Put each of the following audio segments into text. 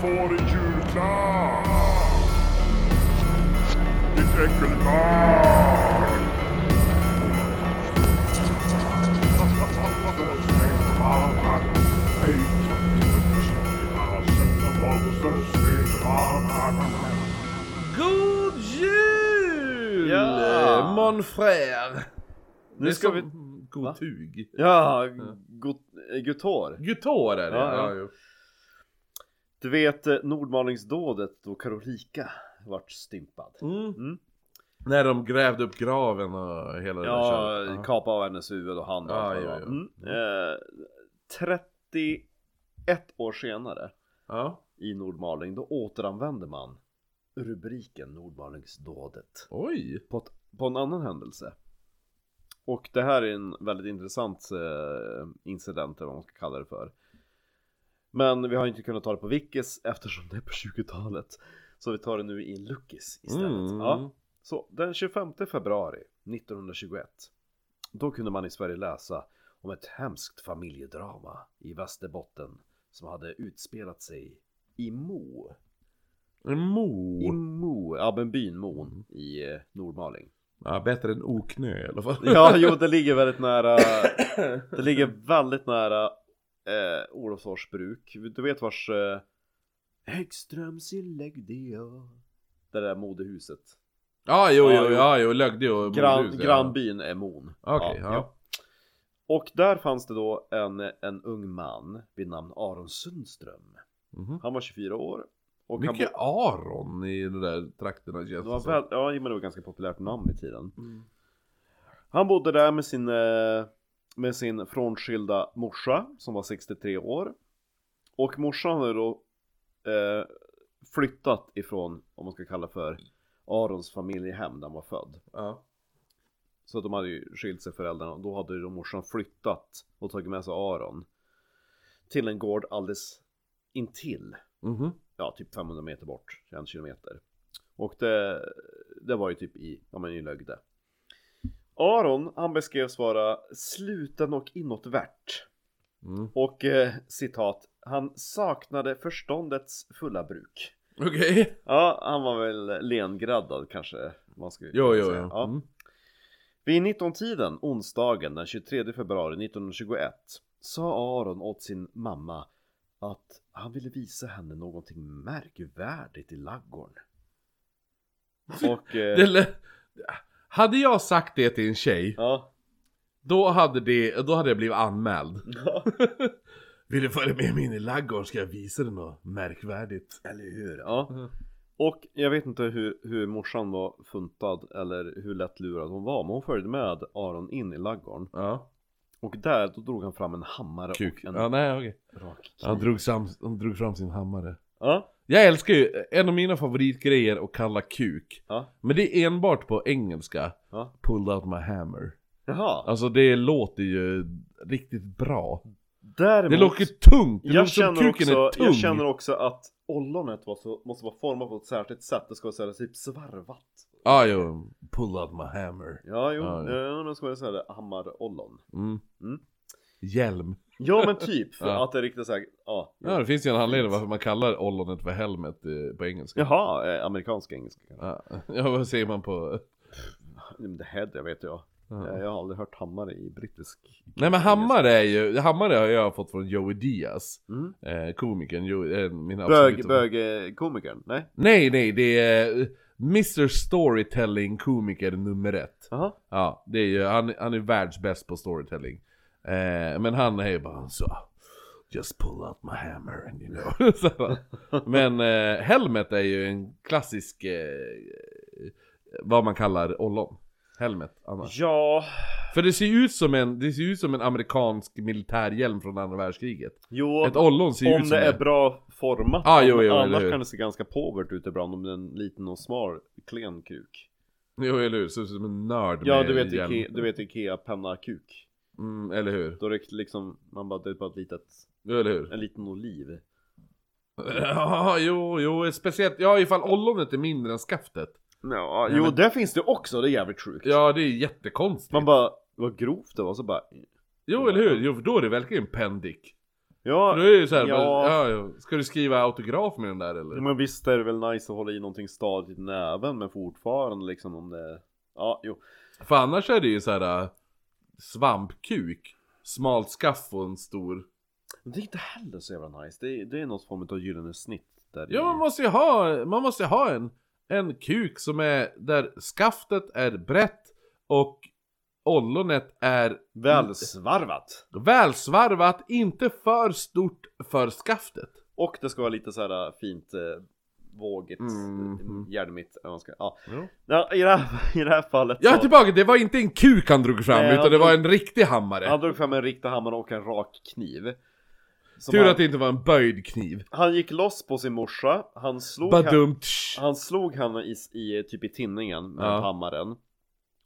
får en julklapp! Ditt äckelbarn! God jul! Ja. Mon frère! Nu ska vi- God tug. Ja, eh, Gutor. Gutor är det, Ja, ja. Ja. Du vet eh, Nordmalningsdådet då Karolika vart stympad. Mm. Mm. När de grävde upp graven och hela det där Ja, köret. kapa av hennes huvud och hand och Ja, det ja, ja. Mm. Eh, 31 år senare ja. i Nordmaling då återanvände man rubriken Nordmalingsdådet Oj! på, ett, på en annan händelse. Och det här är en väldigt intressant eh, incident eller vad man ska kalla det för. Men vi har inte kunnat ta det på Vickes eftersom det är på 20-talet. Så vi tar det nu i Luckis istället. Mm. Ja. Så den 25 februari 1921 Då kunde man i Sverige läsa om ett hemskt familjedrama i Västerbotten som hade utspelat sig i Mo. Mo. I Mo, ja men byn Mon i eh, Nordmaling. Ja, bättre än Oknö i alla fall. Ja, jo det ligger väldigt nära Det ligger väldigt nära eh, Olofsfors bruk Du vet vars eh, Häggströms i Läggdö Det där modehuset Ja, jo, Ja, jo, jo. ja, jo, Lögde och Gran, ja. Grannbyn är Mon Okej, ja. Och där fanns det då en, en ung man vid namn Aron Sundström Mhm. Han var 24 år och Mycket Aron i de där trakterna känns det var väl, Ja, men det var ganska populärt namn i tiden Mm. Han bodde där med sin, eh, med sin frånskilda morsa som var 63 år. Och morsan hade då eh, flyttat ifrån, om man ska kalla för, Arons familjehem där han var född. Ja. Så de hade ju skilt sig föräldrarna och då hade ju då morsan flyttat och tagit med sig Aron till en gård alldeles intill. Mhm. Ja, typ 500 meter bort, en kilometer. Och det, det var ju typ i, ja men i Lögde. Aron, han beskrevs vara sluten och inåtvärt. Mm. Och eh, citat, han saknade förståndets fulla bruk. Okej. Ja, han var väl lengraddad kanske man skulle Jo, jo, säga. jo. Ja. Mm. Vid 19-tiden, onsdagen den 23 februari 1921, sa Aron åt sin mamma att han ville visa henne någonting märkvärdigt i laggården. Och... Eh, Det hade jag sagt det till en tjej, ja. då hade, det, då hade jag blivit anmäld. ja. Vill du följa med mig in i laggården ska jag visa dig något märkvärdigt. Eller hur? Ja. Mm. Och jag vet inte hur, hur morsan var funtad eller hur lättlurad hon var, men hon följde med Aron in i laggården. Ja. Och där, då drog han fram en hammare Kuk. och en Ja, nej okej. rak Han kniv. drog, sam, han drog fram sin hammare. Ja. Jag älskar ju, en av mina favoritgrejer att kalla kuk. Ja. Men det är enbart på engelska. Ja. Pulled out my hammer. Jaha. Alltså det låter ju riktigt bra. Däremot, Det låter tungt, det jag låter som känner, kuken också, är tung. jag känner också att ollonet var så, måste vara format på ett särskilt sätt. Det ska vara så här, typ svarvat. Ja, jo. Pull out my hammer. Ja, jo, Ja, ja, ja. ja. ska säga det. Hammar-ollon. Mm. Mm. Hjälm. Ja, men typ. För Ja. att det är riktigt såhär, ja. Ja, det finns ju en anledning varför man kallar ollonet för helmet eh, på engelska. Jaha, eh, amerikansk engelska. Ja, ja vad säger man på... The head, jag vet jag. Ja. Eh, Jag har aldrig hört hammare i brittisk. Nej men hammare är ju, hammare har jag fått från Joey Diaz. Mm. Eh, komikern, Joey, eh, min Bög, absoluta- bög, eh, komikern? Nej? Nej nej, det är eh, Mr Storytelling komiker nummer ett. Jaha. Ja, det är ju, han, han är världsbäst på storytelling. Eh, men han är ju bara så Just pull out my hammer and you know. men eh, Helmet är ju en klassisk, eh, vad man kallar ollon. Helmet annars. Ja, För det ser ju ut som en, det ser ut som en amerikansk militärhjälm från andra världskriget. jo. Ett ollon ser ut Om som det är bra format. Ah, jo, jo, Annars kan det se ganska påvert ut ibland om det är en liten och smal, klen kuk. Jo eller hur, ser ut som en nörd Ja, med du vet, hjälm. Ikea, du vet Ikea penna kuk. Mm, eller hur? Då det liksom, man bara, det är bara ett litet, eller hur? en liten oliv. Ja, jo, jo, speciellt, ja ifall ollonet är mindre än skaftet. Ja, jo men- det finns det också, det är jävligt sjukt. Ja, det är jättekonstigt. Man bara, vad grovt det var, så bara Jo, eller hur? Jo, för då är det verkligen pendick. Ja, För då är det ju såhär, ja. ja. Ska du skriva autograf med den där eller? men visst är det väl nice att hålla i någonting stadigt i näven men fortfarande liksom om det Ja, jo För annars är det ju såhär äh, svampkuk, smalt skaff och en stor det är inte heller så jävla nice, det är, det är något form av gyllene snitt där Ja i- man måste ju ha, man måste ha en, en kuk som är, där skaftet är brett och ollonet är Välsvarvat! välsvarvat, inte för stort för skaftet. Och det ska vara lite så här fint eh, vågigt, mm. hjärmigt, eller vad man ska, ja. Ja. ja i, det här, I det här fallet Jag är så, tillbaka, det var inte en kuk han drog fram Nej, utan han det var drog- en riktig hammare. han drog fram en riktig hammare och en rak kniv Som Tur han, att det inte var en böjd kniv. han gick loss på sin morsa, han slog, han, han slog henne i, i, typ i tinningen med Ja. hammaren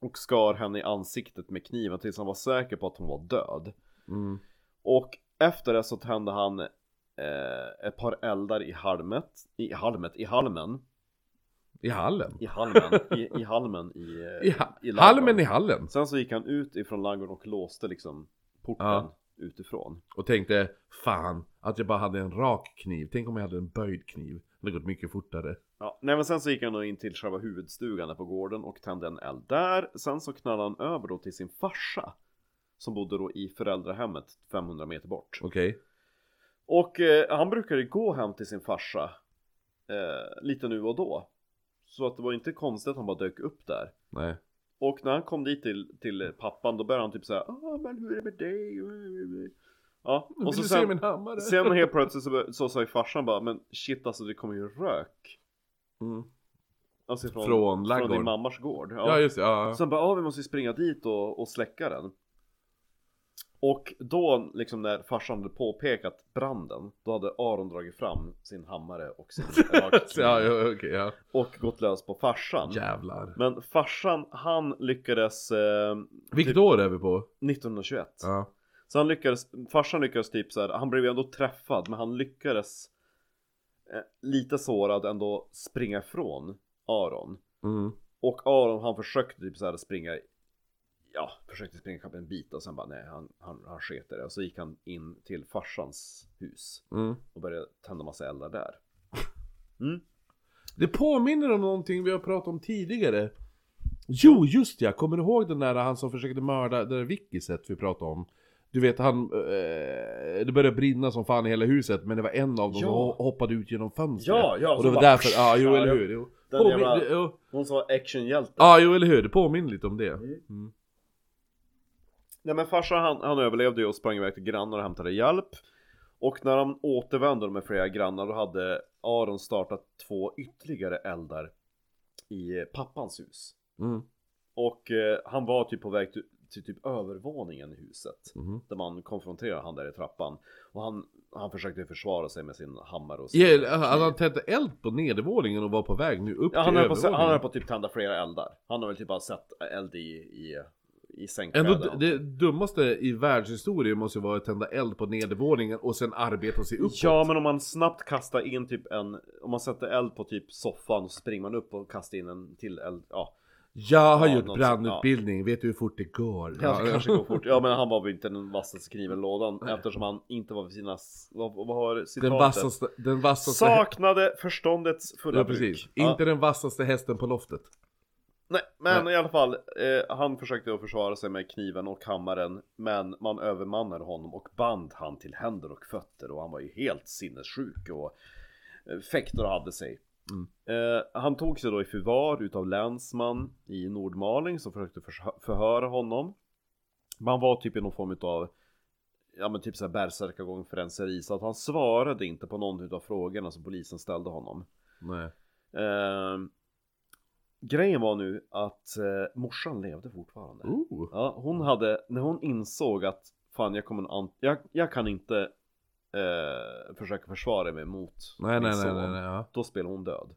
Och skar henne i ansiktet med kniven tills han var säker på att hon var död Mm. Och efter det så tände han eh, ett par eldar i halmet, i halmet, i halmen, I hallen. i halmen, i, i halmen i, I, ha- i halmen i hallen. Sen så gick han ut ifrån ladugården och låste liksom porten Ja. utifrån. Och tänkte, fan, att jag bara hade en rak kniv. Tänk om jag hade en böjd kniv. Det hade gått mycket fortare. Ja, nej men sen så gick han då in till själva huvudstugan där på gården och tände en eld där. Sen så knallade han över då till sin farsa. Som bodde då i föräldrahemmet 500 meter bort. Okej? Och eh, han brukade gå hem till sin farsa eh, lite nu och då. Så att det var inte konstigt att han bara dök upp där. Nej. Och när han kom dit till, till pappan då började han typ såhär ah men hur är det med dig? Ja, och Vill så du se sen, min hammare? sen helt plötsligt så, så sa farsan bara men shit alltså det kommer ju rök. Mm. Alltså från, Från från din mammas gård. Ja just det, ja. Så han bara, ja vi måste ju springa dit och, och släcka den. Och då liksom när farsan hade påpekat branden, då hade Aron dragit fram sin hammare och sin rakkniv ja, ja okej, ja. och gått lös på farsan. Jävlar. Men farsan, han lyckades eh, Vilket typ år är vi på? 1921. Ja. Så han lyckades, farsan lyckades typ så här, han blev ju ändå träffad men han lyckades eh, lite sårad ändå springa ifrån Aron. Mm. Och Aron han försökte typ så här springa Ja, försökte springa kapp en bit och sen bara nej han, han, han sket det och så gick han in till farsans hus Mm. och började tända massa eldar där Mm, Det påminner om någonting vi har pratat om tidigare. Jo, just ja! Kommer du ihåg den där han som försökte mörda, det där Wickiset vi pratade om? Du vet han, eh, det började brinna som fan i hela huset men det var en av dem Ja. som ho- hoppade ut genom fönstret. Ja, ja, Och det var bara- därför, ja jo Ja, eller hur. Jo. Den Påmin- jävla- jo. Hon som var actionhjälte Ja jo eller hur, det påminner lite om det. Mm. Nej men farsan han, han överlevde ju och sprang iväg till grannar och hämtade hjälp Och när han återvände med flera grannar då hade Aron startat två ytterligare eldar i pappans hus Mm. Och eh, han var typ på väg till, till typ övervåningen i huset Mhm. Där man konfronterade han där i trappan Och han, han försökte försvara sig med sin hammare och sin kniv. han han tände eld på nedervåningen och var på väg nu upp Ja, han till höll på, han övervåningen. höll på typ tända flera eldar Han har väl typ bara sett eld i, i, i Ändå sängkläder d- det dummaste i världshistorien måste ju vara att tända eld på nedervåningen och sen arbeta sig uppåt. Ja men om man snabbt kastar in typ en Om man sätter eld på typ soffan och så springer man upp och kastar in en till eld Ja, Jag har Ja, gjort brandutbildning, vet du hur fort det går? ja det kanske går fort Ja men han var väl inte den vassaste kniven i lådan Eftersom han inte var vid sina Vad, vad har citatet? Den vassaste, den vassaste... Saknade förståndets fulla ja, bruk precis. ja. Inte den vassaste hästen på loftet. Nej men i alla fall eh, Han försökte då försvara sig med kniven och hammaren Men man övermannade honom och band han till händer och fötter Och han var ju helt sinnessjuk och eh, Fäktor hade sig Mm. eh, Han tog sig då i förvar utav länsman i Nordmaling som försökte förhö- förhöra honom Man var typ i någon form utav Ja men typ såhär bärsärkagång-frälseri Så att han svarade inte på någon utav frågorna som polisen ställde honom Nej. eh, Grejen var nu att eh, morsan levde fortfarande Ooh. Ja, hon hade, när hon insåg att fan jag kommer an- jag, jag kan inte eh, försöka försvara mig mot Nej min nej nej son. nej, nej ja. Då spelar hon död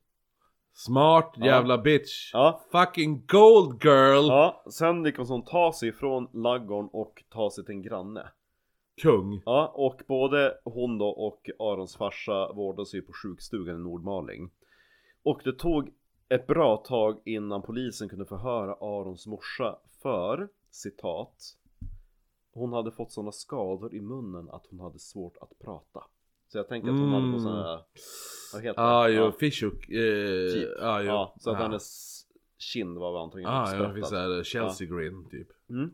Smart Ja. jävla bitch. Ja, Fucking gold girl! ja sen lyckas hon ta sig ifrån laggården och ta sig till en granne Kung. Ja, och både hon då och Arons farsa vårdas ju på sjukstugan i Nordmaling Och det tog ett bra tag innan polisen kunde förhöra Arons morsa för, citat hon hade fått sådana skador i munnen att hon hade svårt att prata. Så jag tänker att hon hade fått sådana här, vad heter det? Ah, jo, Fishhook. Eh, Typ. ah, jo. Ja, så att ah. hennes kind var antagligen Ah, ja, det finns såhär Chelsea Grin typ. Mm.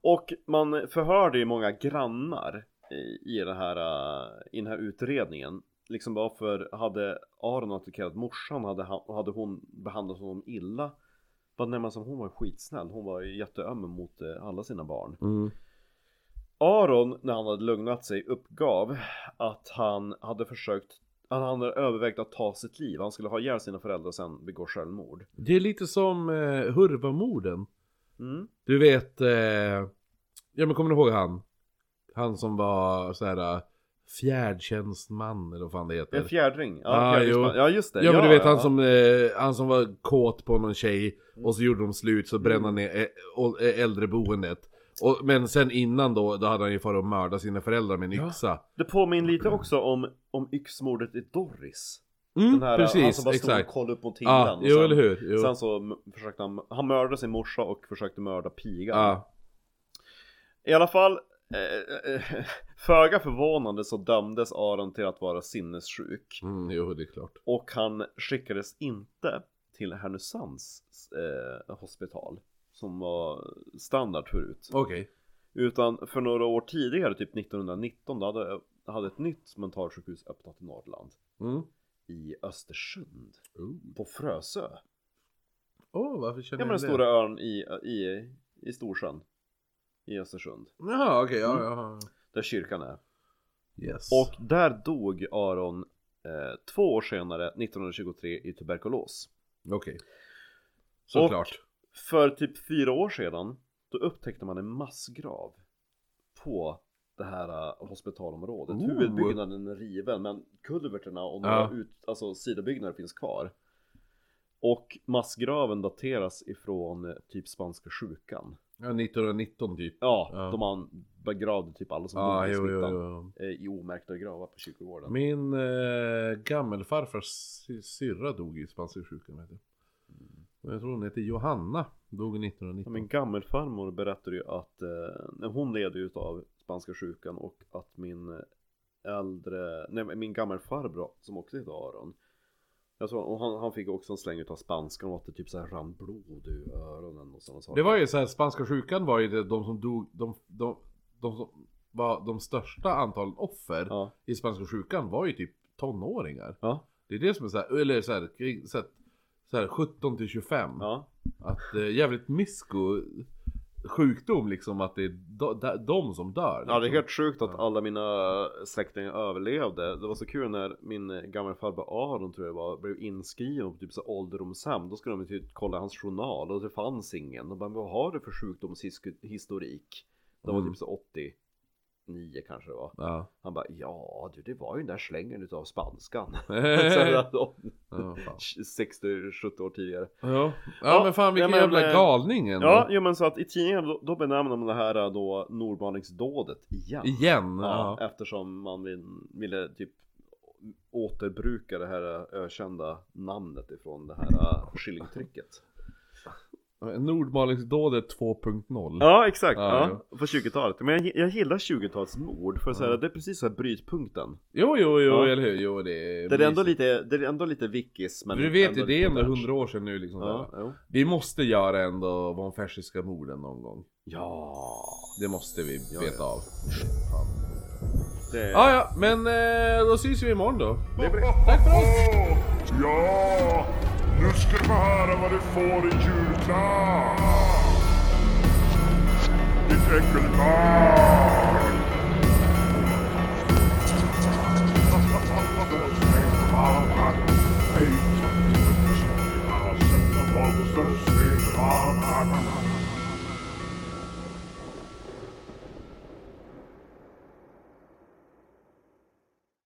Och man förhörde ju många grannar i, i, det här, äh, i den här utredningen. Liksom varför hade Aron attackerat morsan? Hade, han- hade hon behandlat honom illa? Bara nämna som hon var skitsnäll. Hon var jätteöm mot eh, alla sina barn. Mm. Aron, när han hade lugnat sig, uppgav att han hade försökt han hade övervägt att ta sitt liv. Han skulle ha ihjäl sina föräldrar och sen begå självmord. Det är lite som eh, Hurvamorden. Mm. Du vet, eh, ja men kommer du ihåg han? Han som var såhär äh, fjärdtjänstman eller vad fan det heter. En fjärdring. Ja, Ah, fjärdingsman. jo. ja just det. Ja men du vet han ja. som, eh, han som var kåt på någon tjej och så gjorde de slut så brände han Mm. ner å- ä- äldreboendet. Och, men sen innan då, då hade han ju farit och mördat sina föräldrar med en Ja. yxa. Det påminner lite också om, om yxmordet i Doris. Mm, Den här, han precis, som bara stod och exakt. kollade upp mot himlen. Ja, och jo sen, eller hur. Jo. Sen så försökte han, han mördade sin morsa och försökte mörda pigan. Ja. I alla fall, eh, eh, föga förvånande så dömdes Aron till att vara sinnessjuk. Mm, jo det är klart. Och han skickades inte till Härnösands eh, hospital. Som var standard förut. Okej. Utan för några år tidigare, typ 1919, då hade, hade ett nytt mentalsjukhus öppnat i Norrland. Mm. I Östersund. Åh, På Frösö. oh, varför känner Ja men den jag stora ön i, i, i Storsjön. I Östersund. Jaha okej, ja, Mm. ja. Där kyrkan är. Yes. Och där dog Aron eh, två år senare, 1923, i tuberkulos. Okej. Såklart. För typ fyra år sedan, då upptäckte man en massgrav på det här uh, hospitalområdet. Ooh. Huvudbyggnaden är riven, men kulverterna och några Ja. ut, alltså sidobyggnader finns kvar. Och massgraven dateras ifrån eh, typ spanska sjukan. Ja, 1919 typ. Ja, Ja. då man begravde typ alla som Ja, dog i jo, jo, smittan. jo. eh, I omärkta gravar på kyrkogården. Min eh, gammelfarfars sy- syrra dog i spanska sjukan. Och Jag tror hon heter Johanna, dog 1919. Min gammelfarmor berättade ju att eh, hon led ju av spanska sjukan och att min eh, äldre, nej min gammelfarbror som också heter Aron tror, och han, han fick också en släng utav spanskan och att det typ så här rann blod ur öronen och sådana saker. Det var ju så här, spanska sjukan var ju det, de som dog, de, de, de som var de största antalet offer Ja, i spanska sjukan var ju typ tonåringar. ja, Det är det som är så här, eller så här, så här, så här 17 till 25. ja. Att eh, jävligt misko sjukdom liksom att det är de, de, de som dör. Ja det är liksom. helt sjukt att alla mina släktingar överlevde Det var så kul när min gammelfarbror Aron tror jag var Blev inskriven på typ så ålderdomshem Då skulle de typ kolla hans journal och det fanns ingen Och bara vad har du för sjukdomshistorik? Det var Mm. typ så 89 kanske det var Ja. Han bara ja du det var ju den där slängen utav spanskan ja, att de- fan. 60-70 år tidigare ja. ja men fan vilken men, jävla eh, galning ändå. Ja, jo men så att i tidningen då, då benämner man det här då Nordmalningsdådet igen Igen. Ja, eftersom man vill, ville typ återbruka det här äh, ökända namnet ifrån det här skillingtrycket. Nordmalingsdådet 2.0. Ja, exakt. Ja, Ja, På 20-talet. Men jag, jag gillar 20-talsmord för så här, Ja. det är precis så här brytpunkten. Jo, jo, jo, Ja. eller hur? Jo, det är... Det är ändå lite, det är ändå lite vickis men du vet ju, det är ändå hundra år sedan nu liksom. Ja. Vi måste göra ändå von Fersiska morden någon gång. ja. Det måste vi Ja, veta ja. av. Det, Ja, ja, men eh, då syns vi imorgon då. Tack för oss! Vad du får i julklapp. Ditt äckelbarn.